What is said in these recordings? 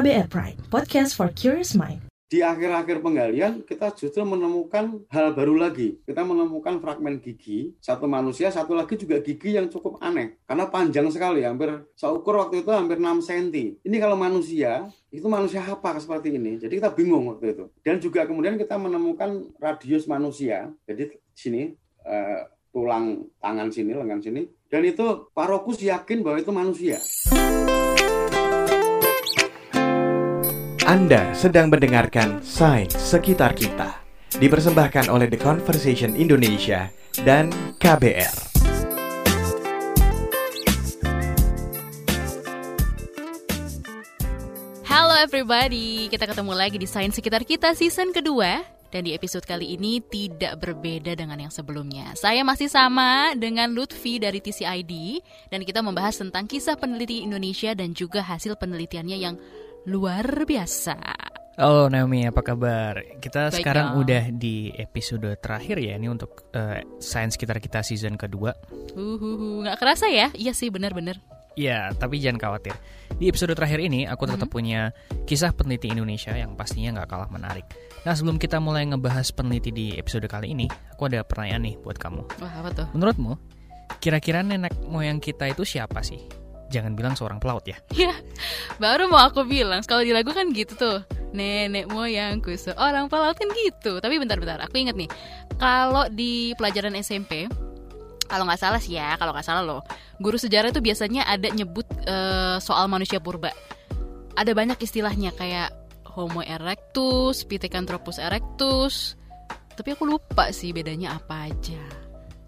KBR Prime, podcast for curious mind. Di akhir-akhir penggalian, kita justru menemukan hal baru lagi. Kita menemukan fragmen gigi, satu manusia, satu lagi juga gigi yang cukup aneh. Karena panjang sekali, hampir seukur waktu itu hampir 6 cm. Ini kalau manusia, itu manusia apa seperti ini? Jadi kita bingung waktu itu. Dan juga kemudian kita menemukan radius manusia. Jadi sini, uh, tulang tangan sini, lengan sini. Dan itu Parokus yakin bahwa itu manusia. Anda sedang mendengarkan Sains Sekitar Kita. Dipersembahkan oleh The Conversation Indonesia dan KBR. Halo everybody, kita ketemu lagi di Sains Sekitar Kita season kedua dan di episode kali ini tidak berbeda dengan yang sebelumnya. Saya masih sama dengan Lutfi dari TCID dan kita membahas tentang kisah peneliti Indonesia dan juga hasil penelitiannya yang luar biasa. Halo Naomi, apa kabar? Kita Baik sekarang dong. udah di episode terakhir ya, ini untuk eh, Sains Sekitar Kita season kedua. Uhuhu, nggak kerasa ya? Iya sih, bener-bener. Ya, tapi jangan khawatir. Di episode terakhir ini, aku tetap Mhm. punya kisah peneliti Indonesia yang pastinya nggak kalah menarik. Nah, sebelum kita mulai ngebahas peneliti di episode kali ini, aku ada pertanyaan nih buat kamu. Wah, apa tuh? Menurutmu, kira-kira nenek moyang kita itu siapa sih? Jangan bilang seorang pelaut ya. Ya, baru mau aku bilang, kalau di lagu kan gitu tuh. Nenek moyangku seorang pelaut kan gitu. Tapi bentar-bentar, aku inget nih. Kalau di pelajaran SMP, kalau nggak salah sih ya, kalau nggak salah loh, guru sejarah itu biasanya ada nyebut eh, soal manusia purba. Ada banyak istilahnya kayak Homo erectus, Pithecanthropus erectus. Tapi aku lupa sih bedanya apa aja.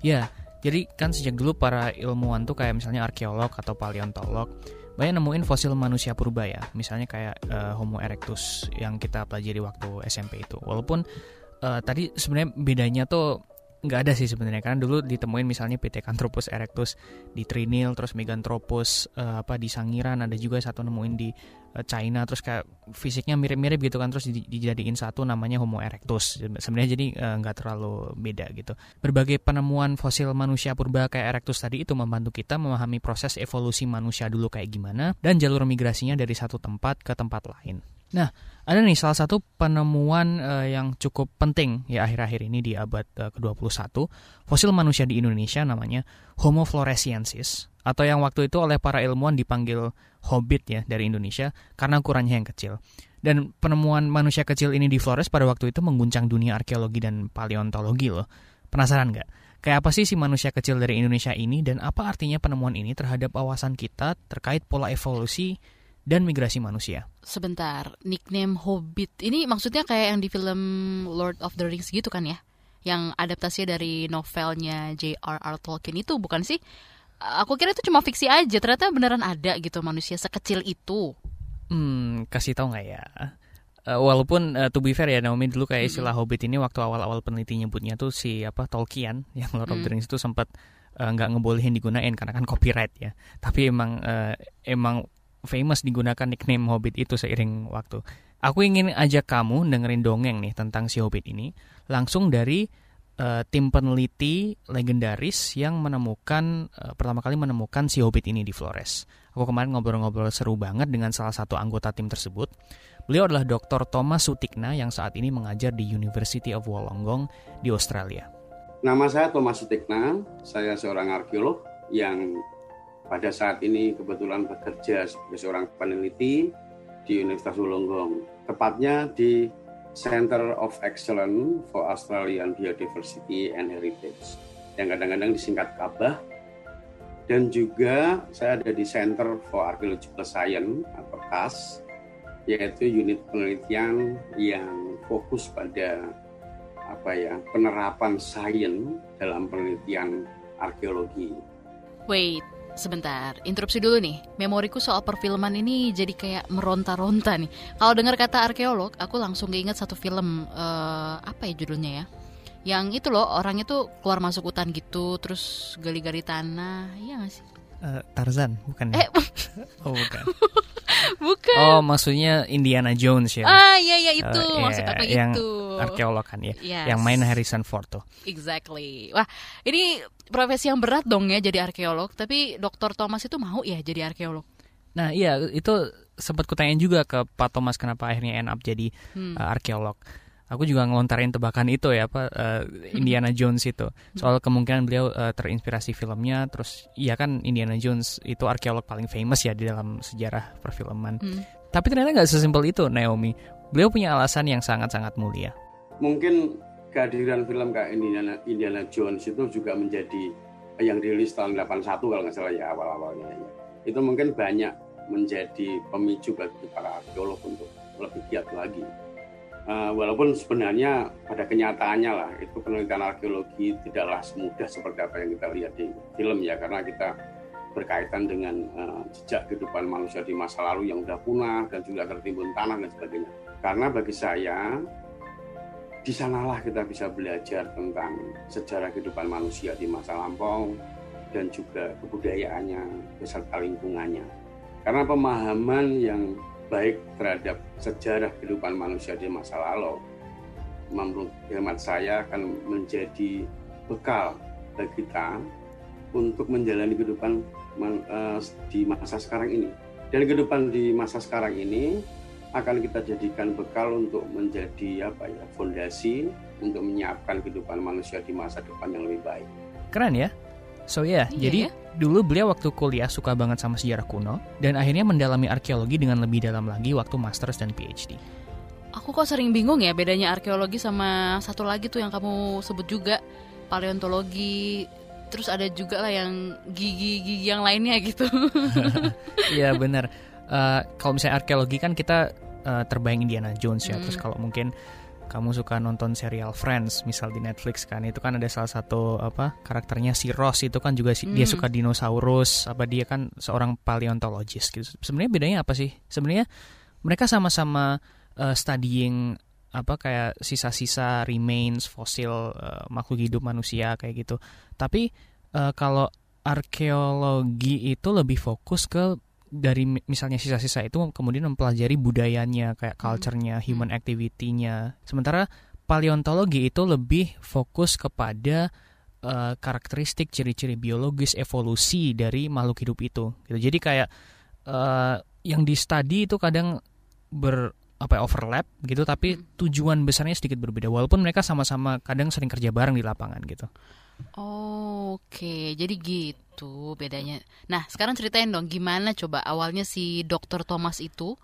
Ya, jadi kan sejak dulu para ilmuwan tuh kayak misalnya arkeolog atau paleontolog banyak nemuin fosil manusia purba ya. Misalnya kayak eh, Homo erectus yang kita pelajari waktu SMP itu. Walaupun eh, tadi sebenarnya bedanya tuh nggak ada sih sebenarnya kan dulu ditemuin misalnya Pithecanthropus erectus di Trinil terus Meganthropus eh, apa di Sangiran ada juga satu nemuin di China terus kayak fisiknya mirip-mirip gitu kan terus di- dijadiin satu namanya Homo erectus. Sebenarnya jadi eh, nggak terlalu beda gitu. Berbagai penemuan fosil manusia purba kayak Erectus tadi itu membantu kita memahami proses evolusi manusia dulu kayak gimana dan jalur migrasinya dari satu tempat ke tempat lain. Nah, ada nih salah satu penemuan eh, yang cukup penting ya akhir-akhir ini di abad eh, ke-21, fosil manusia di Indonesia namanya Homo floresiensis atau yang waktu itu oleh para ilmuwan dipanggil hobbit ya dari Indonesia karena ukurannya yang kecil. Dan penemuan manusia kecil ini di Flores pada waktu itu mengguncang dunia arkeologi dan paleontologi loh. Penasaran nggak? Kayak apa sih si manusia kecil dari Indonesia ini dan apa artinya penemuan ini terhadap wawasan kita terkait pola evolusi dan migrasi manusia? Sebentar, nickname Hobbit ini maksudnya kayak yang di film Lord of the Rings gitu kan ya? Yang adaptasi dari novelnya J.R.R. Tolkien itu bukan sih? Aku kira itu cuma fiksi aja, ternyata beneran ada gitu manusia sekecil itu. Hmm, kasih tahu nggak ya? Eh, walaupun eh, to be fair ya Naomi dulu kayak istilah Hobbit ini waktu awal-awal peneliti nyebutnya tuh si apa Tolkien yang Lord of the Hmm. Rings itu sempat eh, nggak ngebolehin digunain karena kan copyright ya. Tapi emang eh, emang famous digunakan nickname Hobbit itu seiring waktu. Aku ingin ajak kamu dengerin dongeng nih tentang si Hobbit ini langsung dari eh, tim peneliti legendaris yang menemukan eh, pertama kali menemukan si Hobbit ini di Flores. Aku kemarin ngobrol-ngobrol seru banget dengan salah satu anggota tim tersebut. Beliau adalah Dr. Thomas Sutikna yang saat ini mengajar di University of Wollongong di Australia. Nama saya Thomas Sutikna, saya seorang arkeolog yang pada saat ini kebetulan bekerja sebagai seorang peneliti di Universitas Wollongong, tepatnya di Center of Excellence for Australian Biodiversity and Heritage, yang kadang-kadang disingkat KABAH, dan juga saya ada di Center for Archaeological Science atau CAS, yaitu unit penelitian yang fokus pada apa ya penerapan sains dalam penelitian arkeologi. Wait, sebentar, interupsi dulu nih. Memoriku soal perfilman ini jadi kayak meronta-ronta nih. Kalau dengar kata arkeolog, aku langsung keinget satu film eh, apa ya judulnya ya? Yang itu loh, orang itu keluar masuk hutan gitu, terus gali-gali tanah, iya gak sih? Eh, Tarzan, bukan? Eh, oh, bukan. bukan. Oh, maksudnya Indiana Jones ya. Ah, iya iya itu, Eh, iya, maksud aku yang itu. Arkeolog kan ya. Yes. Yang main Harrison Ford tuh. Exactly. Wah, ini profesi yang berat dong ya jadi arkeolog. Tapi Dr. Thomas itu mau ya jadi arkeolog. Nah iya itu sempat kutanyain juga ke Pak Thomas kenapa akhirnya end up jadi Hmm. uh, arkeolog. Aku juga ngelontarin tebakan itu ya, apa uh, Indiana Jones itu. Soal kemungkinan beliau uh, terinspirasi filmnya, terus iya kan Indiana Jones itu arkeolog paling famous ya di dalam sejarah perfilman. Hmm. Tapi ternyata nggak sesimpel itu, Naomi. Beliau punya alasan yang sangat-sangat mulia. Mungkin kehadiran film kayak Indiana, Indiana Jones itu juga menjadi yang rilis tahun 81 kalau nggak salah ya awal-awalnya. ya. Itu mungkin banyak menjadi pemicu bagi para arkeolog untuk lebih giat lagi. Eh, walaupun sebenarnya pada kenyataannya lah itu penelitian arkeologi tidaklah semudah seperti apa yang kita lihat di film ya karena kita berkaitan dengan eh, jejak kehidupan manusia di masa lalu yang sudah punah dan juga tertimbun tanah dan sebagainya. Karena bagi saya di sanalah kita bisa belajar tentang sejarah kehidupan manusia di masa lampau dan juga kebudayaannya beserta lingkungannya. Karena pemahaman yang baik terhadap sejarah kehidupan manusia di masa lalu menurut hemat saya akan menjadi bekal bagi kita untuk menjalani kehidupan eh, di masa sekarang ini. Dan kehidupan di masa sekarang ini akan kita jadikan bekal untuk menjadi apa ya fondasi untuk menyiapkan kehidupan manusia di masa depan yang lebih baik. Keren ya? So ya, Iya jadi ya. dulu beliau waktu kuliah suka banget sama sejarah kuno dan akhirnya mendalami arkeologi dengan lebih dalam lagi waktu masters dan PhD. Aku kok sering bingung ya bedanya arkeologi sama satu lagi tuh yang kamu sebut juga paleontologi. Terus ada juga lah yang gigi-gigi yang lainnya gitu. Iya benar. Eh, kalau misalnya arkeologi kan kita eh, terbayang Indiana Jones ya. Hmm. Terus kalau mungkin kamu suka nonton serial Friends, misal di Netflix kan, itu kan ada salah satu apa karakternya si Ross itu kan juga si- dia Hmm. suka dinosaurus, apa dia kan seorang paleontologis gitu. Sebenarnya bedanya apa sih? Sebenarnya mereka sama-sama eh, studying apa kayak sisa-sisa remains fosil eh, makhluk hidup manusia kayak gitu. Tapi eh, kalau arkeologi itu lebih fokus ke dari mi- misalnya sisa-sisa itu kemudian mempelajari budayanya kayak Hmm. culture-nya, human activity-nya. Sementara paleontologi itu lebih fokus kepada eh, karakteristik ciri-ciri biologis evolusi dari makhluk hidup itu. Gitu. Jadi kayak eh, yang di study itu kadang ber apa ya, overlap gitu tapi Hmm. tujuan besarnya sedikit berbeda walaupun mereka sama-sama kadang sering kerja bareng di lapangan gitu. Oke, jadi gitu bedanya. Nah, sekarang ceritain dong gimana coba awalnya si Dr. Thomas itu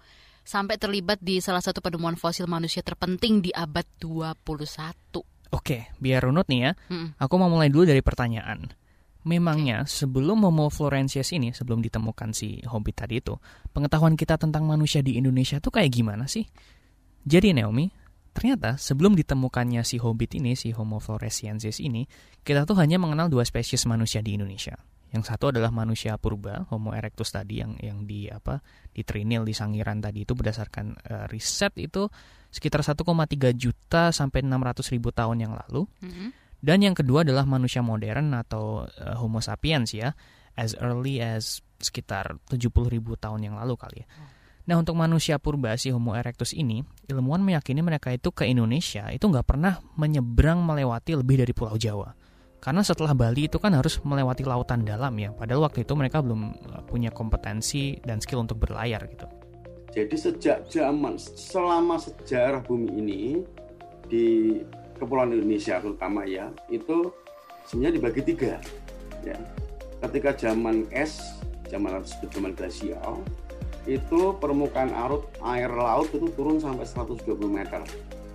sampai terlibat di salah satu penemuan fosil manusia terpenting di abad 21. Oke, biar runut nih ya. Mm-mm. Aku mau mulai dulu dari pertanyaan. Memangnya sebelum Homo florensius ini, sebelum ditemukan si Hobbit tadi itu, pengetahuan kita tentang manusia di Indonesia tuh kayak gimana sih? Jadi Naomi, ternyata sebelum ditemukannya si Hobbit ini, si Homo floresiensis ini, kita tuh hanya mengenal dua spesies manusia di Indonesia. Yang satu adalah manusia purba, Homo erectus tadi yang yang di apa di Trinil di Sangiran tadi itu berdasarkan eh, riset itu sekitar 1,3 juta sampai 600 ribu tahun yang lalu. Mm-mm. Dan yang kedua adalah manusia modern atau uh, Homo sapiens ya, as early as sekitar 70 ribu tahun yang lalu kali ya. Nah untuk manusia purba si Homo erectus ini, ilmuwan meyakini mereka itu ke Indonesia itu nggak pernah menyeberang melewati lebih dari Pulau Jawa. Karena setelah Bali itu kan harus melewati lautan dalam ya, padahal waktu itu mereka belum uh, punya kompetensi dan skill untuk berlayar gitu. Jadi sejak zaman selama sejarah bumi ini di Kepulauan Indonesia terutama ya itu sebenarnya dibagi tiga ya. Ketika zaman es, zaman zaman glasial itu permukaan arut air laut itu turun sampai 120 meter.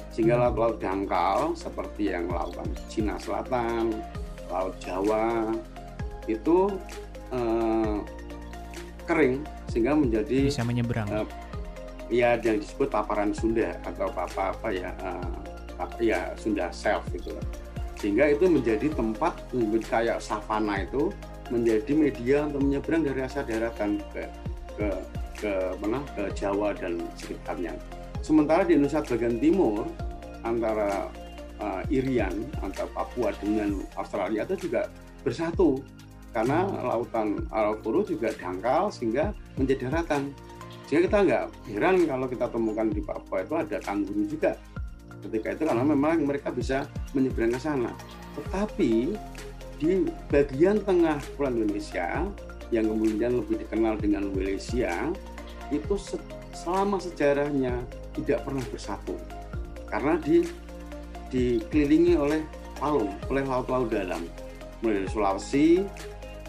Sehingga laut-laut dangkal seperti yang lautan Cina Selatan, Laut Jawa itu eh, kering sehingga menjadi Bisa menyeberang. Eh, ya yang disebut paparan Sunda atau apa apa ya eh, apa- ya Sunda self gitu sehingga itu menjadi tempat kayak savana itu menjadi media untuk menyeberang dari rasa daratan ke ke ke mana? Ke Jawa dan sekitarnya. Sementara di Indonesia bagian timur antara eh, Irian antara Papua dengan Australia itu juga bersatu. Karena lautan Arafuru juga dangkal sehingga menjadi daratan. Sehingga kita nggak heran kalau kita temukan di Papua itu ada kangguru juga. Ketika itu karena memang mereka bisa menyeberang ke sana. Tetapi di bagian tengah Kepulauan Indonesia yang kemudian lebih dikenal dengan Walesia itu se- selama sejarahnya tidak pernah bersatu karena di dikelilingi oleh palung, oleh laut-laut dalam, mulai dari Sulawesi,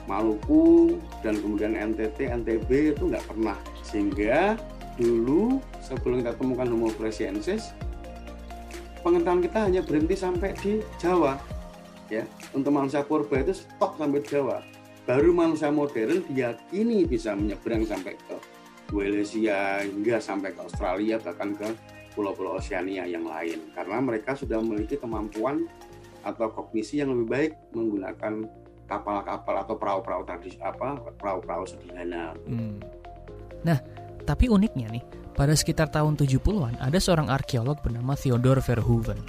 Maluku, dan kemudian NTT, NTB itu nggak pernah. Sehingga dulu sebelum kita temukan Homo floresiensis, pengetahuan kita hanya berhenti sampai di Jawa. Ya, untuk manusia purba itu stop sampai Jawa. Baru manusia modern diyakini bisa menyeberang sampai ke Walesia hingga sampai ke Australia bahkan ke pulau-pulau Oceania yang lain karena mereka sudah memiliki kemampuan atau kognisi yang lebih baik menggunakan kapal-kapal atau perahu-perahu tradisi apa perahu-perahu sederhana. Hmm. Nah, tapi uniknya nih, pada sekitar tahun 70-an ada seorang arkeolog bernama Theodore Verhoeven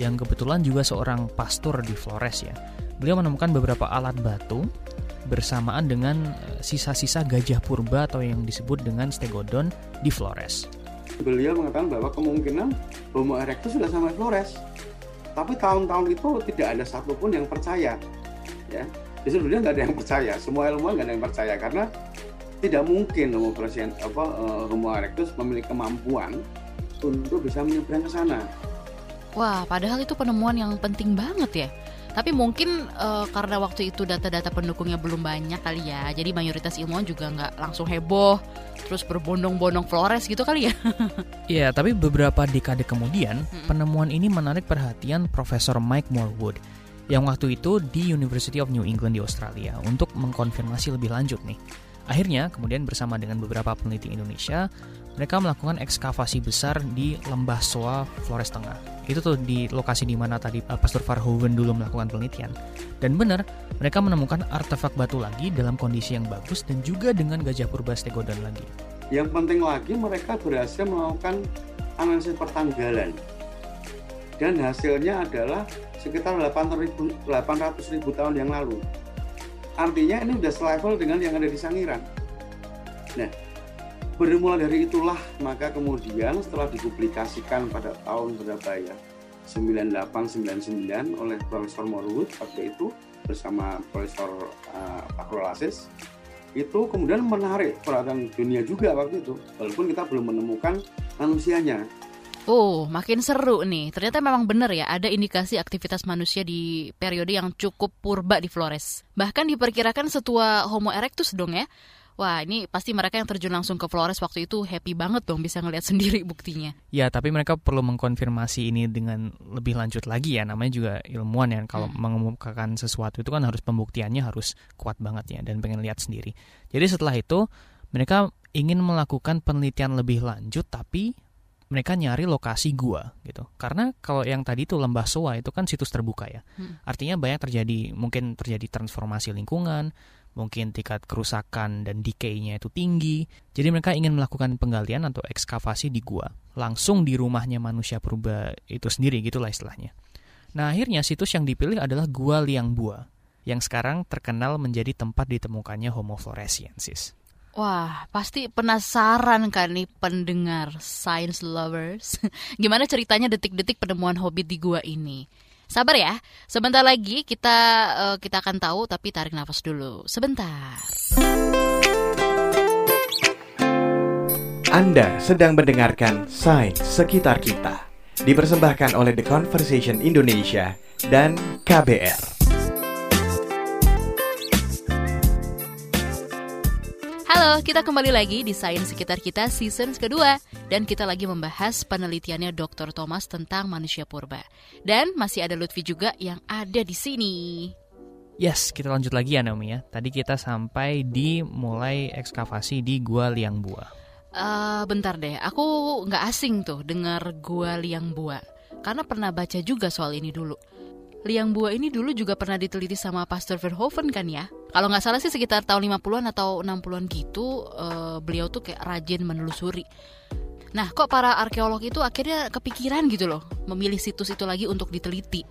yang kebetulan juga seorang pastor di Flores ya. Beliau menemukan beberapa alat batu bersamaan dengan eh, sisa-sisa gajah purba atau yang disebut dengan stegodon di Flores. Beliau mengatakan bahwa kemungkinan Homo erectus sudah sampai Flores. Tapi tahun-tahun itu tidak ada satupun yang percaya. Ya, di seluruh dunia nggak ada yang percaya. Semua ilmuwan nggak ada yang percaya karena tidak mungkin Homo floresiensis apa uh, Homo erectus memiliki kemampuan untuk bisa menyeberang ke sana. Wah, padahal itu penemuan yang penting banget ya. Tapi mungkin uh, karena waktu itu data-data pendukungnya belum banyak kali ya, jadi mayoritas ilmuwan juga nggak langsung heboh, terus berbondong-bondong Flores gitu kali ya. Iya, tapi beberapa dekade kemudian, hmm. penemuan ini menarik perhatian Profesor Mike Morwood yang waktu itu di University of New England di Australia untuk mengkonfirmasi lebih lanjut nih. Akhirnya, kemudian bersama dengan beberapa peneliti Indonesia, mereka melakukan ekskavasi besar di lembah Soa Flores Tengah. Itu tuh di lokasi di mana tadi uh, Pastor Verhoeven dulu melakukan penelitian. Dan benar, mereka menemukan artefak batu lagi dalam kondisi yang bagus dan juga dengan gajah purba stegodon lagi. Yang penting lagi mereka berhasil melakukan analisis pertanggalan. Dan hasilnya adalah sekitar 800 ribu tahun yang lalu. Artinya ini sudah selevel dengan yang ada di Sangiran. Nah, Bermula dari itulah maka kemudian setelah dipublikasikan pada tahun berapa ya 9899 oleh Profesor Morwood waktu itu bersama Profesor uh, itu kemudian menarik perhatian dunia juga waktu itu walaupun kita belum menemukan manusianya Oh, makin seru nih. Ternyata memang benar ya, ada indikasi aktivitas manusia di periode yang cukup purba di Flores. Bahkan diperkirakan setua Homo erectus dong ya. Wah ini pasti mereka yang terjun langsung ke Flores waktu itu happy banget dong bisa ngeliat sendiri buktinya. Ya tapi mereka perlu mengkonfirmasi ini dengan lebih lanjut lagi ya namanya juga ilmuwan ya kalau hmm. mengumumkan sesuatu itu kan harus pembuktiannya harus kuat banget ya dan pengen lihat sendiri. Jadi setelah itu mereka ingin melakukan penelitian lebih lanjut tapi mereka nyari lokasi gua gitu. Karena kalau yang tadi itu lembah Soa itu kan situs terbuka ya. Hmm. Artinya banyak terjadi mungkin terjadi transformasi lingkungan, mungkin tingkat kerusakan dan decay-nya itu tinggi. Jadi mereka ingin melakukan penggalian atau ekskavasi di gua, langsung di rumahnya manusia purba itu sendiri gitulah istilahnya. Nah akhirnya situs yang dipilih adalah Gua Liang Bua, yang sekarang terkenal menjadi tempat ditemukannya Homo floresiensis. Wah, pasti penasaran kan nih pendengar science lovers. Gimana ceritanya detik-detik penemuan hobbit di gua ini? Sabar ya, sebentar lagi kita uh, kita akan tahu tapi tarik nafas dulu. Sebentar. Anda sedang mendengarkan Sains Sekitar Kita. Dipersembahkan oleh The Conversation Indonesia dan KBR. Halo, kita kembali lagi di Sains Sekitar Kita season kedua dan kita lagi membahas penelitiannya Dr. Thomas tentang manusia purba. Dan masih ada Lutfi juga yang ada di sini. Yes, kita lanjut lagi ya Naomi ya. Tadi kita sampai di mulai ekskavasi di Gua Liang Bua. Uh, bentar deh, aku nggak asing tuh dengar Gua Liang Bua. Karena pernah baca juga soal ini dulu. Liang Bua ini dulu juga pernah diteliti sama Pastor Verhoeven kan ya? Kalau nggak salah sih sekitar tahun 50-an atau 60-an gitu, uh, beliau tuh kayak rajin menelusuri. Nah, kok para arkeolog itu akhirnya kepikiran gitu loh, memilih situs itu lagi untuk diteliti.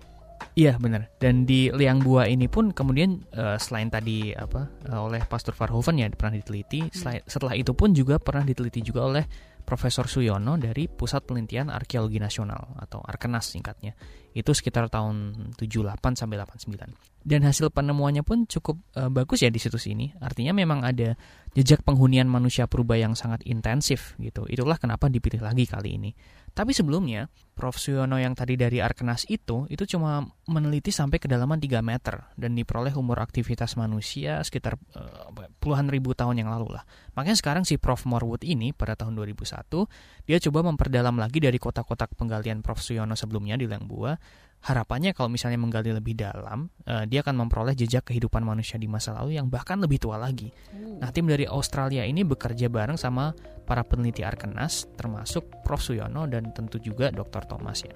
Iya benar. Dan di Liang Bua ini pun kemudian uh, selain tadi apa uh, oleh Pastor Verhoeven ya pernah diteliti, hmm. setelah itu pun juga pernah diteliti juga oleh Profesor Suyono dari Pusat Penelitian Arkeologi Nasional atau Arkenas singkatnya. Itu sekitar tahun 78 sampai 89. Dan hasil penemuannya pun cukup uh, bagus ya di situs ini. Artinya memang ada jejak penghunian manusia purba yang sangat intensif gitu. Itulah kenapa dipilih lagi kali ini. Tapi sebelumnya, Prof. Suyono yang tadi dari Arkenas itu, itu cuma meneliti sampai kedalaman 3 meter dan diperoleh umur aktivitas manusia sekitar uh, puluhan ribu tahun yang lalu lah. Makanya sekarang si Prof. Morwood ini pada tahun 2001, dia coba memperdalam lagi dari kotak-kotak penggalian Prof. Suyono sebelumnya di Lengbua harapannya kalau misalnya menggali lebih dalam, uh, dia akan memperoleh jejak kehidupan manusia di masa lalu yang bahkan lebih tua lagi. Nah, tim dari Australia ini bekerja bareng sama para peneliti Arkenas, termasuk Prof. Suyono dan tentu juga Dr. Thomas ya.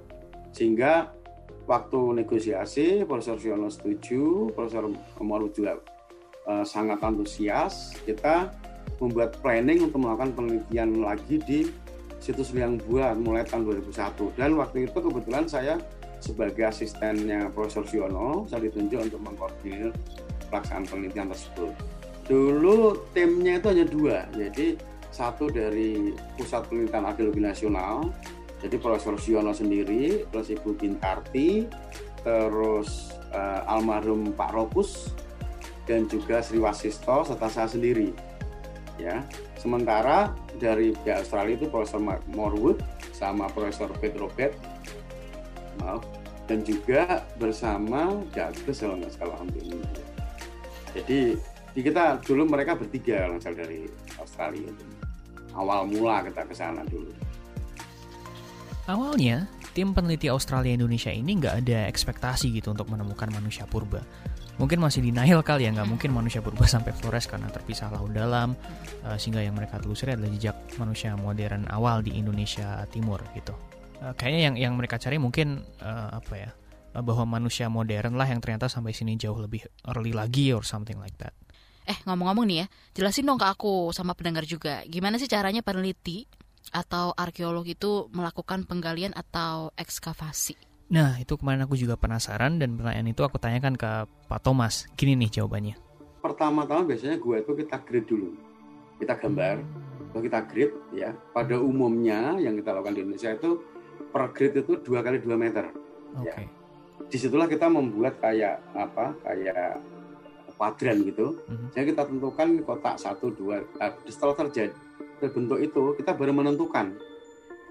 Sehingga waktu negosiasi, Profesor Suyono setuju, Profesor Moru juga uh, sangat antusias. Kita membuat planning untuk melakukan penelitian lagi di situs Liang Buah mulai tahun 2001. Dan waktu itu kebetulan saya sebagai asistennya Profesor Siono, saya ditunjuk untuk mengkoordinir pelaksanaan penelitian tersebut. Dulu timnya itu hanya dua, jadi satu dari Pusat Penelitian Arkeologi Nasional, jadi Profesor Siono sendiri, terus Ibu Bintarti, terus uh, almarhum Pak Rokus, dan juga Sri Wasisto serta saya sendiri. Ya, sementara dari pihak Australia itu Profesor Morwood sama Profesor Pedro Bet maaf dan juga bersama Jagus kalau nggak salah ini. Jadi di kita dulu mereka bertiga langsung dari Australia. Awal mula kita ke sana dulu. Awalnya, tim peneliti Australia Indonesia ini nggak ada ekspektasi gitu untuk menemukan manusia purba. Mungkin masih denial kali ya, nggak mungkin manusia purba sampai Flores karena terpisah laut dalam, uh, sehingga yang mereka telusuri adalah jejak manusia modern awal di Indonesia Timur gitu. Uh, kayaknya yang yang mereka cari mungkin uh, apa ya uh, bahwa manusia modern lah yang ternyata sampai sini jauh lebih early lagi or something like that. Eh ngomong-ngomong nih ya, jelasin dong ke aku sama pendengar juga, gimana sih caranya peneliti atau arkeolog itu melakukan penggalian atau ekskavasi? Nah itu kemarin aku juga penasaran dan pertanyaan itu aku tanyakan ke Pak Thomas. Gini nih jawabannya. Pertama-tama biasanya gue itu kita grid dulu, kita gambar, kita grid ya. Pada umumnya yang kita lakukan di Indonesia itu per grid itu dua kali dua meter. Oke. Okay. Ya. Di situlah kita membuat kayak apa? Kayak kuadran gitu. Mm-hmm. Jadi kita tentukan kotak satu dua. Nah, setelah terjadi terbentuk itu kita baru menentukan.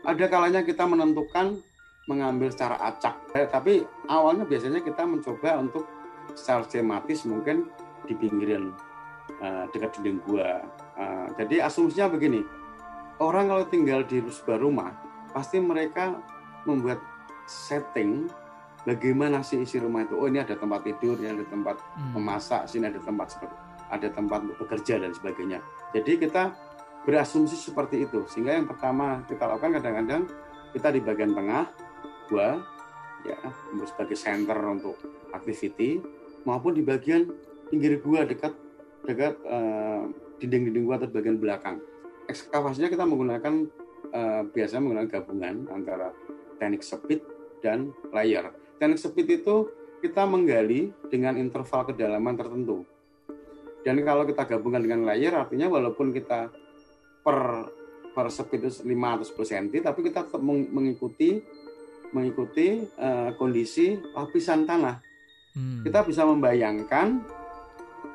Ada kalanya kita menentukan mengambil secara acak. Eh, tapi awalnya biasanya kita mencoba untuk secara skematis mungkin di pinggiran uh, dekat dinding gua. Uh, jadi asumsinya begini, orang kalau tinggal di sebuah rumah pasti mereka membuat setting bagaimana sih isi rumah itu. Oh ini ada tempat tidur, ini ada tempat hmm. memasak, sini ada tempat seperti ada tempat untuk bekerja dan sebagainya. Jadi kita berasumsi seperti itu. Sehingga yang pertama kita lakukan kadang-kadang kita di bagian tengah gua ya sebagai center untuk activity maupun di bagian pinggir gua dekat dekat uh, dinding-dinding gua atau bagian belakang. Ekskavasinya kita menggunakan uh, biasanya menggunakan gabungan antara teknik speed dan layer. Teknik speed itu kita menggali dengan interval kedalaman tertentu. Dan kalau kita gabungkan dengan layer, artinya walaupun kita per per speed itu 500 cm, tapi kita tetap mengikuti mengikuti uh, kondisi lapisan tanah. Hmm. Kita bisa membayangkan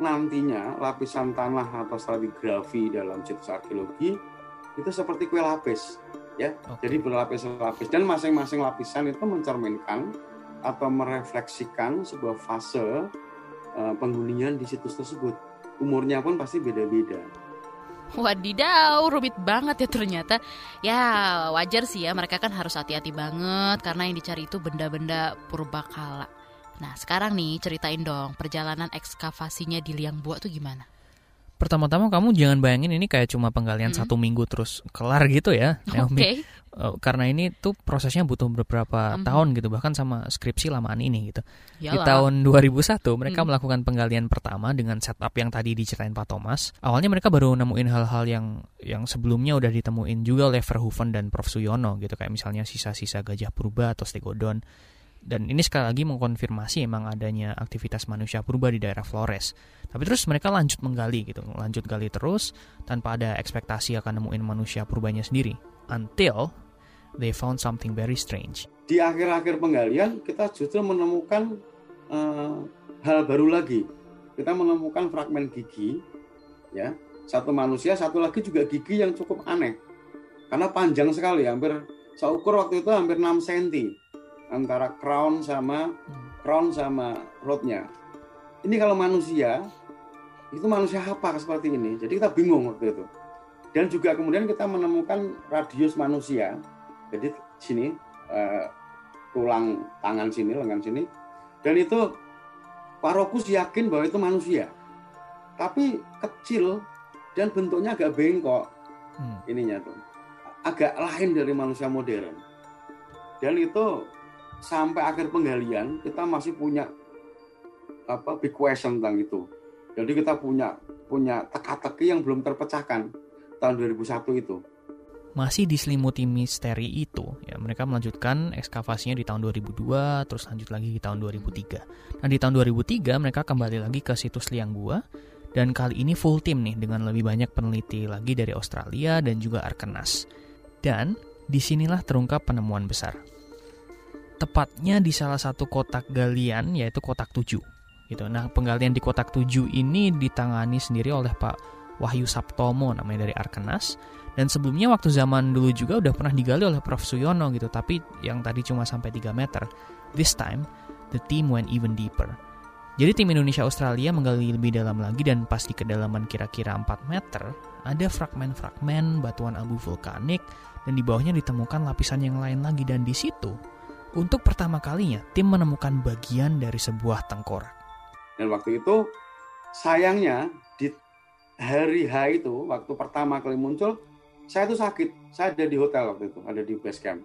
nantinya lapisan tanah atau stratigrafi dalam situs arkeologi itu seperti kue lapis ya. Okay. Jadi berlapis-lapis dan masing-masing lapisan itu mencerminkan atau merefleksikan sebuah fase uh, penghunian di situs tersebut. Umurnya pun pasti beda-beda. Wadidaw, rumit banget ya ternyata. Ya wajar sih ya, mereka kan harus hati-hati banget karena yang dicari itu benda-benda purbakala. Nah sekarang nih ceritain dong perjalanan ekskavasinya di Liang Bua tuh gimana? Pertama-tama kamu jangan bayangin ini kayak cuma penggalian hmm. satu minggu terus kelar gitu ya, Oke. Okay. Uh, karena ini tuh prosesnya butuh beberapa hmm. tahun gitu, bahkan sama skripsi lamaan ini gitu. Yalah. Di tahun 2001 mereka hmm. melakukan penggalian pertama dengan setup yang tadi diceritain Pak Thomas. Awalnya mereka baru nemuin hal-hal yang yang sebelumnya udah ditemuin juga oleh Verhoeven dan Prof Suyono gitu, kayak misalnya sisa-sisa gajah purba atau stegodon dan ini sekali lagi mengkonfirmasi emang adanya aktivitas manusia purba di daerah Flores. Tapi terus mereka lanjut menggali gitu, lanjut gali terus tanpa ada ekspektasi akan nemuin manusia purbanya sendiri. Until they found something very strange. Di akhir-akhir penggalian kita justru menemukan uh, hal baru lagi. Kita menemukan fragmen gigi, ya satu manusia, satu lagi juga gigi yang cukup aneh. Karena panjang sekali, hampir saya ukur waktu itu hampir 6 cm antara crown sama crown sama rootnya. Ini kalau manusia itu manusia apa seperti ini? Jadi kita bingung waktu itu. Dan juga kemudian kita menemukan radius manusia. Jadi sini uh, tulang tangan sini, lengan sini. Dan itu Parokus yakin bahwa itu manusia. Tapi kecil dan bentuknya agak bengkok. Hmm. Ininya tuh. Agak lain dari manusia modern. Dan itu sampai akhir penggalian kita masih punya apa big question tentang itu. Jadi kita punya punya teka-teki yang belum terpecahkan tahun 2001 itu. Masih diselimuti misteri itu, ya mereka melanjutkan ekskavasinya di tahun 2002, terus lanjut lagi di tahun 2003. Nah di tahun 2003 mereka kembali lagi ke situs Liang Gua dan kali ini full tim nih dengan lebih banyak peneliti lagi dari Australia dan juga Arkenas. Dan di sinilah terungkap penemuan besar. Tepatnya di salah satu kotak galian yaitu kotak 7 gitu. Nah, penggalian di kotak 7 ini ditangani sendiri oleh Pak Wahyu Saptomo namanya dari Arkenas. Dan sebelumnya waktu zaman dulu juga udah pernah digali oleh Prof Suyono gitu, tapi yang tadi cuma sampai 3 meter. This time, the team went even deeper. Jadi tim Indonesia Australia menggali lebih dalam lagi dan pas di kedalaman kira-kira 4 meter, ada fragmen-fragmen batuan abu vulkanik dan di bawahnya ditemukan lapisan yang lain lagi dan di situ untuk pertama kalinya tim menemukan bagian dari sebuah tengkorak. Dan waktu itu sayangnya di hari H itu waktu pertama kali muncul saya itu sakit. Saya ada di hotel waktu itu, ada di base camp.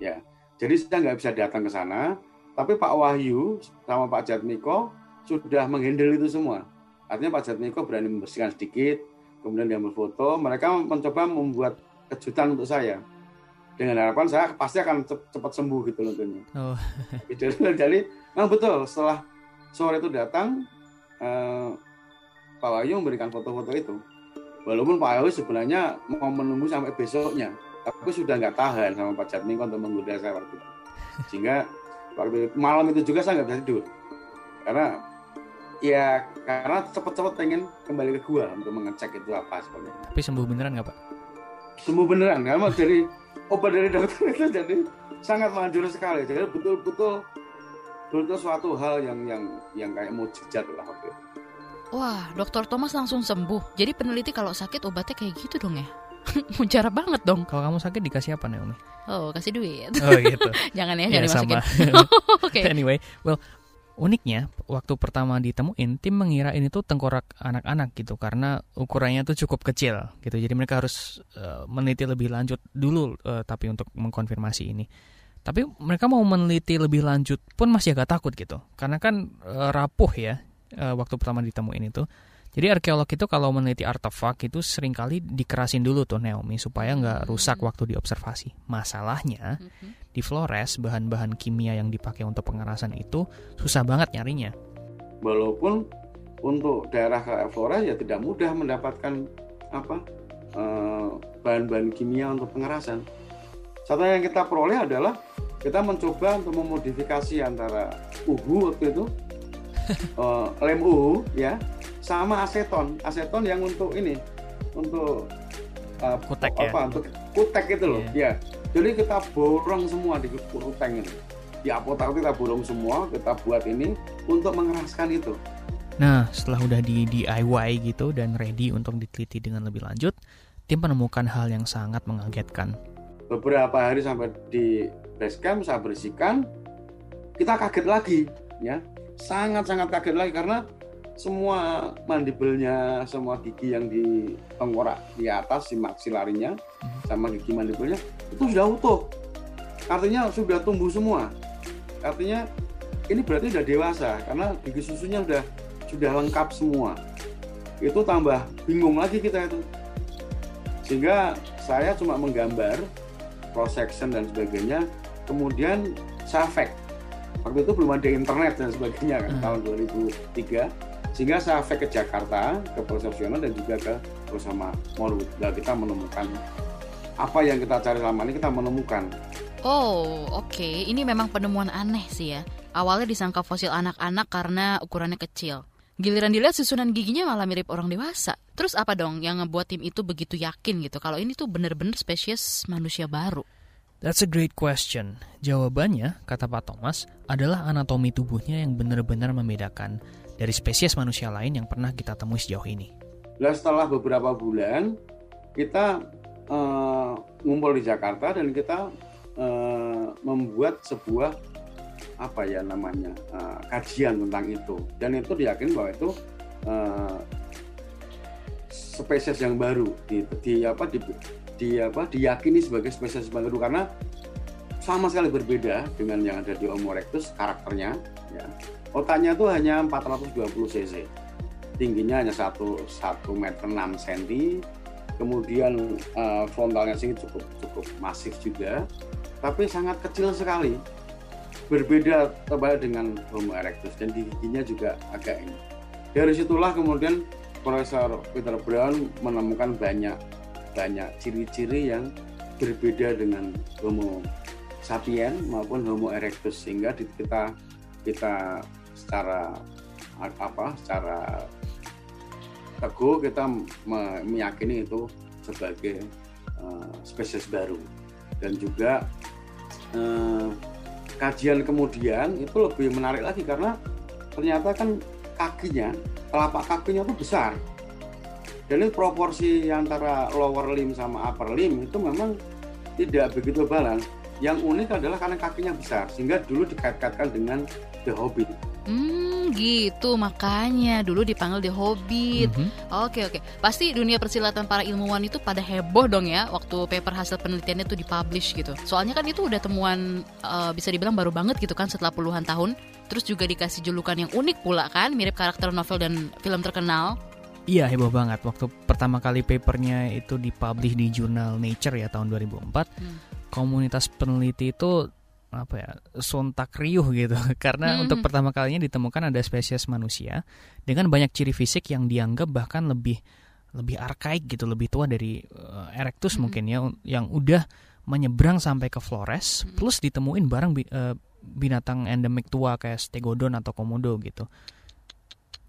Ya. Jadi saya nggak bisa datang ke sana, tapi Pak Wahyu sama Pak Jatmiko sudah menghandle itu semua. Artinya Pak Jatmiko berani membersihkan sedikit, kemudian diambil foto. Mereka mencoba membuat kejutan untuk saya. Dengan harapan saya pasti akan cepat sembuh gitu loh. Oh. Jadi memang betul setelah sore itu datang eh, Pak Wahyu memberikan foto-foto itu walaupun Pak Wahyu sebenarnya mau menunggu sampai besoknya tapi sudah nggak tahan sama Pak Jatmiko untuk menggoda saya waktu itu sehingga waktu itu, malam itu juga saya nggak bisa tidur karena ya karena cepat-cepat pengen kembali ke gua untuk mengecek itu apa sebenarnya tapi sembuh beneran nggak Pak? sembuh beneran karena dari obat dari dokter itu jadi sangat manjur sekali jadi betul-betul itu suatu hal yang yang yang kayak mujizat lah waktu itu. Wah, Dokter Thomas langsung sembuh. Jadi peneliti kalau sakit obatnya kayak gitu dong ya? Mujarab banget dong. Kalau kamu sakit dikasih apa Naomi? Oh, kasih duit. Oh gitu. jangan ya, ya jangan sama. okay. Anyway, well, uniknya waktu pertama ditemuin tim mengira ini tuh tengkorak anak-anak gitu karena ukurannya tuh cukup kecil gitu. Jadi mereka harus uh, meneliti lebih lanjut dulu uh, tapi untuk mengkonfirmasi ini. Tapi mereka mau meneliti lebih lanjut pun masih agak takut gitu. Karena kan e, rapuh ya e, waktu pertama ditemuin itu. Jadi arkeolog itu kalau meneliti artefak itu sering kali dikerasin dulu tuh Naomi supaya nggak hmm. rusak waktu diobservasi. Masalahnya hmm. di Flores bahan-bahan kimia yang dipakai untuk pengerasan itu susah banget nyarinya. Walaupun untuk daerah kayak Flores ya tidak mudah mendapatkan apa eh, bahan-bahan kimia untuk pengerasan. Satu yang kita peroleh adalah kita mencoba untuk memodifikasi antara uhu waktu itu uh, lem uhu ya sama aseton. Aseton yang untuk ini untuk uh, kutek apa ya? untuk kutek itu loh yeah. ya jadi kita borong semua di kutek ini. Di apotek kita borong semua kita buat ini untuk mengeraskan itu. Nah setelah udah di DIY gitu dan ready untuk diteliti dengan lebih lanjut tim menemukan hal yang sangat mengagetkan. Beberapa hari sampai di base camp saya bersihkan kita kaget lagi ya. Sangat-sangat kaget lagi karena semua mandibelnya semua gigi yang di tengkorak di atas si maksilarinya hmm. sama gigi mandibelnya itu sudah utuh. Artinya sudah tumbuh semua. Artinya ini berarti sudah dewasa karena gigi susunya sudah sudah lengkap semua. Itu tambah bingung lagi kita itu. Sehingga saya cuma menggambar cross section dan sebagainya kemudian saya fact waktu itu belum ada internet dan sebagainya kan hmm. tahun 2003 sehingga saya fact ke Jakarta ke profesional dan juga ke bersama Morwood dan kita menemukan apa yang kita cari selama ini kita menemukan. Oh, oke. Ini memang penemuan aneh sih ya. Awalnya disangka fosil anak-anak karena ukurannya kecil. Giliran dilihat susunan giginya malah mirip orang dewasa. Terus apa dong yang ngebuat tim itu begitu yakin gitu kalau ini tuh bener-bener spesies manusia baru? That's a great question. Jawabannya, kata Pak Thomas, adalah anatomi tubuhnya yang benar-benar membedakan dari spesies manusia lain yang pernah kita temui sejauh ini. Nah, setelah beberapa bulan, kita uh, ngumpul di Jakarta dan kita uh, membuat sebuah apa ya namanya uh, kajian tentang itu dan itu diyakini bahwa itu uh, spesies yang baru di, di apa di, di apa diyakini sebagai spesies baru karena sama sekali berbeda dengan yang ada di Homo erectus karakternya ya. Otaknya itu hanya 420 cc. Tingginya hanya 1 1 meter 6 cm. Kemudian uh, frontalnya sini cukup cukup masif juga, tapi sangat kecil sekali. Berbeda terbalik dengan Homo erectus dan giginya juga agak ini. Dari situlah kemudian Profesor Peter Brown menemukan banyak banyak ciri-ciri yang berbeda dengan Homo sapien maupun Homo erectus sehingga kita kita secara apa secara teguh kita meyakini itu sebagai uh, spesies baru. Dan juga uh, kajian kemudian itu lebih menarik lagi karena ternyata kan kakinya telapak kakinya itu besar dan ini proporsi antara lower limb sama upper limb itu memang tidak begitu balance. Yang unik adalah karena kakinya besar, sehingga dulu dikait-kaitkan dengan The Hobbit. Hmm, gitu makanya dulu dipanggil The Hobbit. Mm -hmm. Oke oke, pasti dunia persilatan para ilmuwan itu pada heboh dong ya waktu paper hasil penelitiannya itu dipublish gitu. Soalnya kan itu udah temuan uh, bisa dibilang baru banget gitu kan setelah puluhan tahun. Terus juga dikasih julukan yang unik pula kan, mirip karakter novel dan film terkenal. Iya heboh banget waktu pertama kali papernya itu dipublish di jurnal Nature ya tahun 2004 hmm. komunitas peneliti itu apa ya sontak riuh gitu karena hmm. untuk pertama kalinya ditemukan ada spesies manusia dengan banyak ciri fisik yang dianggap bahkan lebih lebih arkaik gitu lebih tua dari uh, Erectus hmm. mungkin ya yang udah menyeberang sampai ke Flores hmm. plus ditemuin bareng uh, binatang endemik tua kayak Stegodon atau Komodo gitu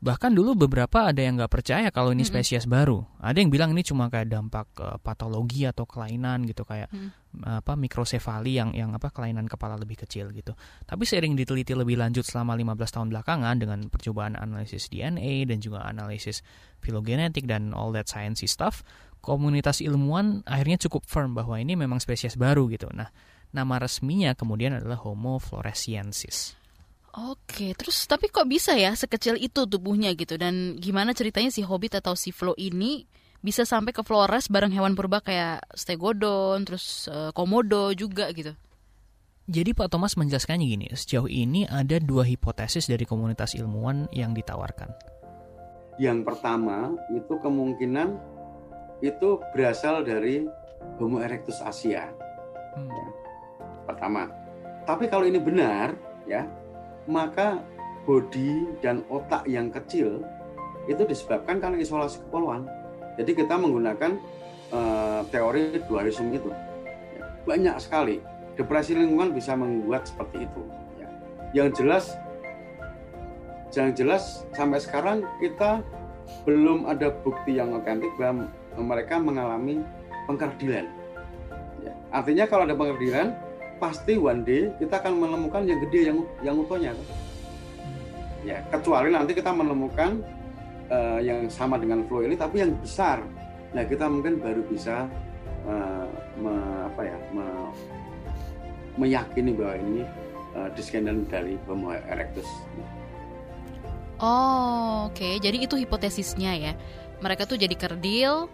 Bahkan dulu beberapa ada yang nggak percaya kalau ini spesies mm -hmm. baru. Ada yang bilang ini cuma kayak dampak uh, patologi atau kelainan gitu kayak mm. apa mikrosefali yang yang apa kelainan kepala lebih kecil gitu. Tapi sering diteliti lebih lanjut selama 15 tahun belakangan dengan percobaan analisis DNA dan juga analisis filogenetik dan all that sciencey stuff, komunitas ilmuwan akhirnya cukup firm bahwa ini memang spesies baru gitu. Nah, nama resminya kemudian adalah Homo floresiensis. Oke, terus tapi kok bisa ya sekecil itu tubuhnya gitu dan gimana ceritanya si Hobbit atau si Flo ini bisa sampai ke Flores bareng hewan purba kayak Stegodon, terus uh, Komodo juga gitu. Jadi Pak Thomas menjelaskannya gini, sejauh ini ada dua hipotesis dari komunitas ilmuwan yang ditawarkan. Yang pertama itu kemungkinan itu berasal dari Homo erectus Asia. Hmm. Ya, pertama. Tapi kalau ini benar, ya maka bodi dan otak yang kecil itu disebabkan karena isolasi kepulauan. Jadi kita menggunakan uh, teori dualisme itu. Ya, banyak sekali. Depresi lingkungan bisa membuat seperti itu. Ya. Yang jelas, yang jelas sampai sekarang kita belum ada bukti yang otentik bahwa mereka mengalami pengkerdilan. Ya. Artinya kalau ada pengkerdilan, pasti one day kita akan menemukan yang gede yang yang utuhnya ya kecuali nanti kita menemukan uh, yang sama dengan flow ini tapi yang besar. Nah kita mungkin baru bisa uh, me, apa ya me, meyakini bahwa ini uh, descendant dari Homo erectus. Oh oke. Okay. jadi itu hipotesisnya ya. Mereka tuh jadi kerdil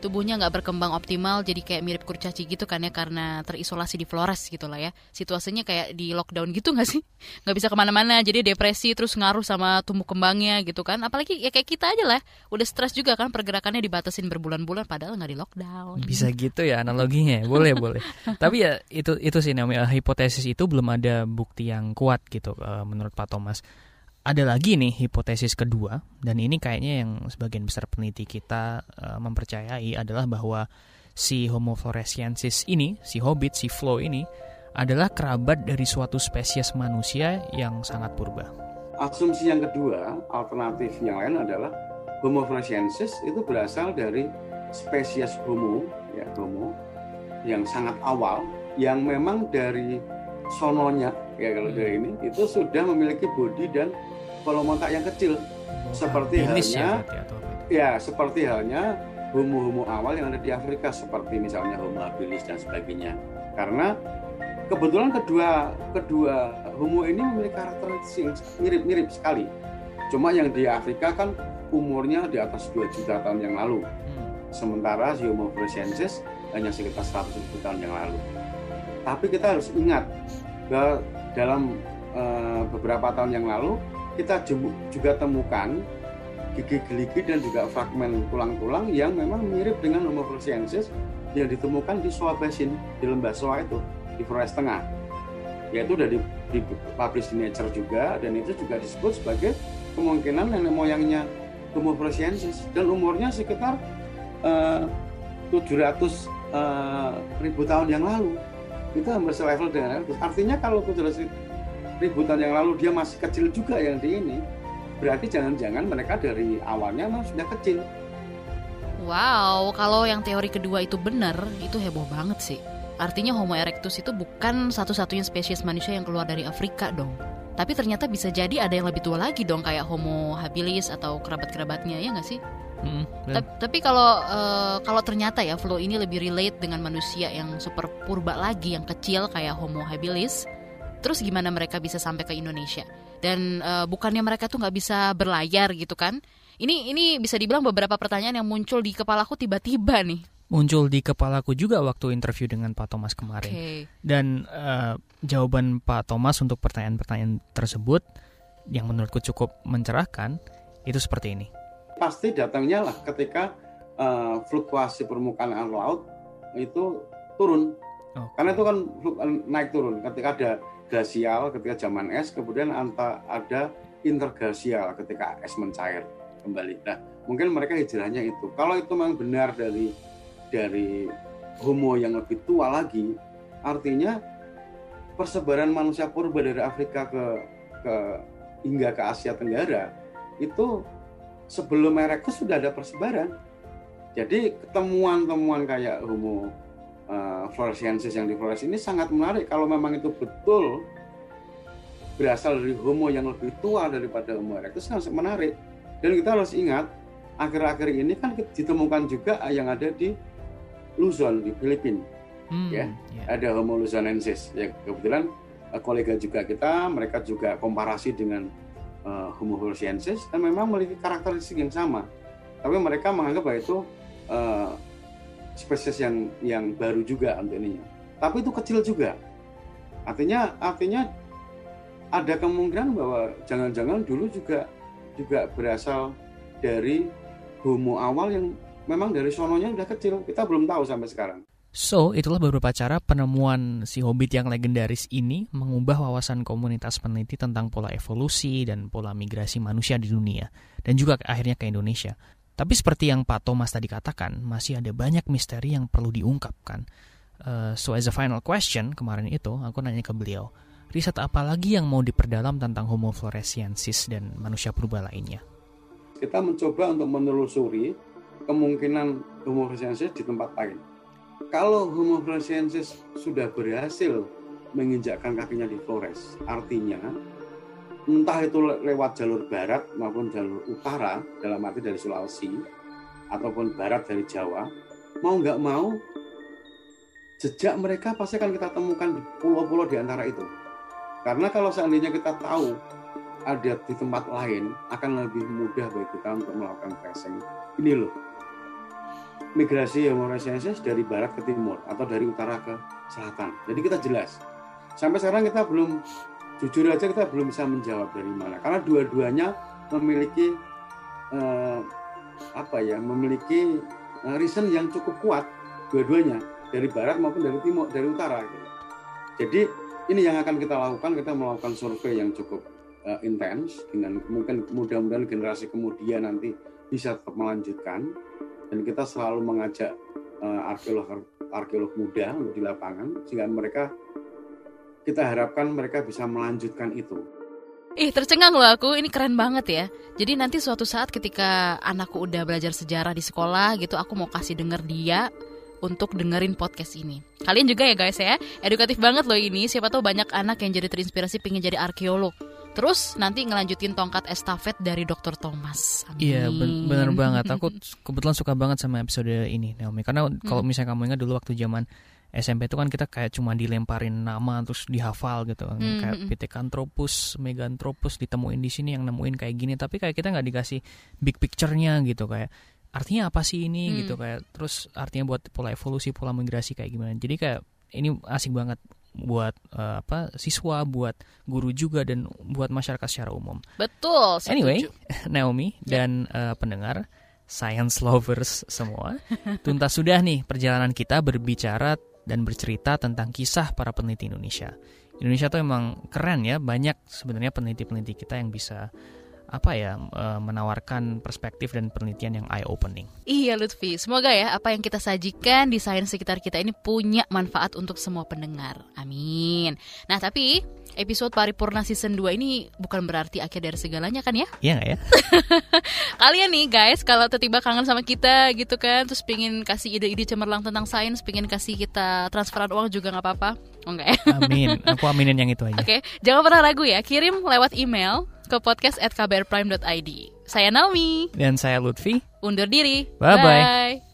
tubuhnya nggak berkembang optimal jadi kayak mirip kurcaci gitu kan ya karena terisolasi di Flores gitu lah ya. Situasinya kayak di lockdown gitu nggak sih? Nggak bisa ke mana-mana jadi depresi terus ngaruh sama tumbuh kembangnya gitu kan. Apalagi ya kayak kita aja lah udah stres juga kan pergerakannya dibatasin berbulan-bulan padahal nggak di lockdown. Bisa gitu ya analoginya boleh boleh. Tapi ya itu itu sih namanya hipotesis itu belum ada bukti yang kuat gitu uh, menurut Pak Thomas ada lagi nih hipotesis kedua dan ini kayaknya yang sebagian besar peneliti kita uh, mempercayai adalah bahwa si Homo floresiensis ini, si hobbit, si Flo ini adalah kerabat dari suatu spesies manusia yang sangat purba. Asumsi yang kedua, alternatif yang lain adalah Homo floresiensis itu berasal dari spesies Homo, ya Homo yang sangat awal, yang memang dari sononya ya kalau dari ini itu sudah memiliki bodi dan volume otak yang kecil, seperti ya, halnya itu? ya seperti halnya homo-homo awal yang ada di Afrika seperti misalnya Homo habilis dan sebagainya. Karena kebetulan kedua kedua homo ini memiliki karakteristik mirip-mirip sekali. Cuma yang di Afrika kan umurnya di atas 2 juta tahun yang lalu. Hmm. Sementara si Homo floresiensis hanya sekitar 100 ribu tahun yang lalu. Tapi kita harus ingat bahwa dalam eh, beberapa tahun yang lalu kita juga temukan gigi geligi dan juga fragmen tulang-tulang yang memang mirip dengan Homo floresiensis yang ditemukan di Shoah Basin di lembah Shoah itu di Flores Tengah. Yaitu sudah di, dipublish di Nature juga dan itu juga disebut sebagai kemungkinan nenek moyangnya Homo floresiensis dan umurnya sekitar eh, 700 eh, ribu tahun yang lalu. Itu hampir selevel dengan. Artinya kalau 700 ribu tahun yang lalu dia masih kecil juga yang di ini berarti jangan-jangan mereka dari awalnya memang sudah kecil. Wow, kalau yang teori kedua itu benar, itu heboh banget sih. Artinya Homo erectus itu bukan satu-satunya spesies manusia yang keluar dari Afrika dong. Tapi ternyata bisa jadi ada yang lebih tua lagi dong kayak Homo habilis atau kerabat-kerabatnya ya nggak sih? Hmm, dan- Ta- Tapi kalau eh, kalau ternyata ya Flo ini lebih relate dengan manusia yang super purba lagi yang kecil kayak Homo habilis, terus gimana mereka bisa sampai ke Indonesia? Dan eh, bukannya mereka tuh nggak bisa berlayar gitu kan? Ini ini bisa dibilang beberapa pertanyaan yang muncul di kepalaku tiba-tiba nih. muncul di kepalaku juga waktu interview dengan Pak Thomas kemarin. Dan eh, jawaban Pak Thomas untuk pertanyaan-pertanyaan tersebut yang menurutku cukup mencerahkan itu seperti ini. Pasti datangnya lah ketika eh, fluktuasi permukaan air laut itu turun. Oke. Karena itu kan naik turun ketika ada glasial ketika zaman es kemudian anta ada interglasial ketika es mencair kembali. Nah, mungkin mereka hijrahnya itu. Kalau itu memang benar dari dari homo yang lebih tua lagi, artinya persebaran manusia purba dari Afrika ke ke hingga ke Asia Tenggara itu sebelum Erectus sudah ada persebaran. Jadi temuan-temuan kayak Homo uh, floresiensis yang di Flores ini sangat menarik kalau memang itu betul berasal dari Homo yang lebih tua daripada Homo erectus. Sangat menarik. Dan kita harus ingat akhir-akhir ini kan ditemukan juga yang ada di Luzon di Filipina. Hmm, Ya, ya. ada Homo luzonensis. Ya kebetulan eh, kolega juga kita mereka juga komparasi dengan eh, Homo floresiensis dan memang memiliki karakteristik yang sama. Tapi mereka menganggap bahwa itu eh, spesies yang yang baru juga untuk ininya tapi itu kecil juga. Artinya artinya ada kemungkinan bahwa jangan-jangan dulu juga juga berasal dari Homo awal yang memang dari sononya udah kecil. Kita belum tahu sampai sekarang. So, itulah beberapa cara penemuan si hobbit yang legendaris ini mengubah wawasan komunitas peneliti tentang pola evolusi dan pola migrasi manusia di dunia, dan juga akhirnya ke Indonesia. Tapi seperti yang Pak Thomas tadi katakan, masih ada banyak misteri yang perlu diungkapkan. Eh, so, as a final question, kemarin itu aku nanya ke beliau, riset apa lagi yang mau diperdalam tentang Homo floresiensis dan manusia purba lainnya? kita mencoba untuk menelusuri kemungkinan Homo floresiensis di tempat lain. Kalau Homo floresiensis sudah berhasil menginjakkan kakinya di Flores, artinya entah itu le- lewat jalur barat maupun jalur utara, dalam arti dari Sulawesi ataupun barat dari Jawa, mau nggak mau jejak mereka pasti akan kita temukan di pulau-pulau di antara itu. Karena kalau seandainya kita tahu ada di tempat lain akan lebih mudah bagi kita untuk melakukan tracing. Ini loh, migrasi Homo floresiensis dari barat ke timur atau dari utara ke selatan. Jadi kita jelas. Sampai sekarang kita belum jujur aja kita belum bisa menjawab dari mana karena dua-duanya memiliki eh, apa ya memiliki eh, reason yang cukup kuat dua-duanya dari barat maupun dari timur dari utara gitu. Jadi ini yang akan kita lakukan kita melakukan survei yang cukup eh, intens dengan mungkin mudah-mudahan generasi kemudian nanti bisa tetap melanjutkan dan kita selalu mengajak eh, arkeolog arkeolog muda di lapangan sehingga mereka kita harapkan mereka bisa melanjutkan itu. Ih tercengang loh aku, ini keren banget ya. Jadi nanti suatu saat ketika anakku udah belajar sejarah di sekolah gitu Aku mau kasih denger dia untuk dengerin podcast ini. Kalian juga ya guys ya, edukatif banget loh ini. Siapa tahu banyak anak yang jadi terinspirasi pengen jadi arkeolog. Terus nanti ngelanjutin tongkat estafet dari Dr. Thomas. Amin. Iya ben- bener banget. Aku kebetulan suka banget sama episode ini Naomi. Karena kalau misalnya kamu ingat dulu waktu zaman SMP itu kan kita kayak cuma dilemparin nama terus dihafal gitu Hmm, kayak hmm. Pithecanthropus, Meganthropus ditemuin di sini yang nemuin kayak gini tapi kayak kita nggak dikasih big picture-nya gitu kayak artinya apa sih ini Hmm. gitu kayak terus artinya buat pola evolusi pola migrasi kayak gimana jadi kayak ini asik banget buat eh, apa siswa buat guru juga dan buat masyarakat secara umum Betul setuju. Anyway, Naomi Ya. dan eh, pendengar science lovers semua, tuntas sudah nih perjalanan kita berbicara dan bercerita tentang kisah para peneliti Indonesia. Indonesia tuh emang keren ya, banyak sebenarnya peneliti-peneliti kita yang bisa apa ya eh, menawarkan perspektif dan penelitian yang eye opening. Iya Lutfi, semoga ya apa yang kita sajikan di sains sekitar kita ini punya manfaat untuk semua pendengar. Amin. Nah tapi episode paripurna season 2 ini bukan berarti akhir dari segalanya kan ya? Iya nggak ya? Kalian nih guys kalau tiba-tiba kangen sama kita gitu kan, terus pingin kasih ide-ide cemerlang tentang sains, pingin kasih kita transferan uang juga nggak apa-apa. Oh enggak ya? Amin. Aku aminin yang itu aja. Oke, jangan pernah ragu ya, kirim lewat email ke podcast@kbrprime.id. Saya Naomi, Dan saya Lutfi. undur diri. Bye-bye. Bye.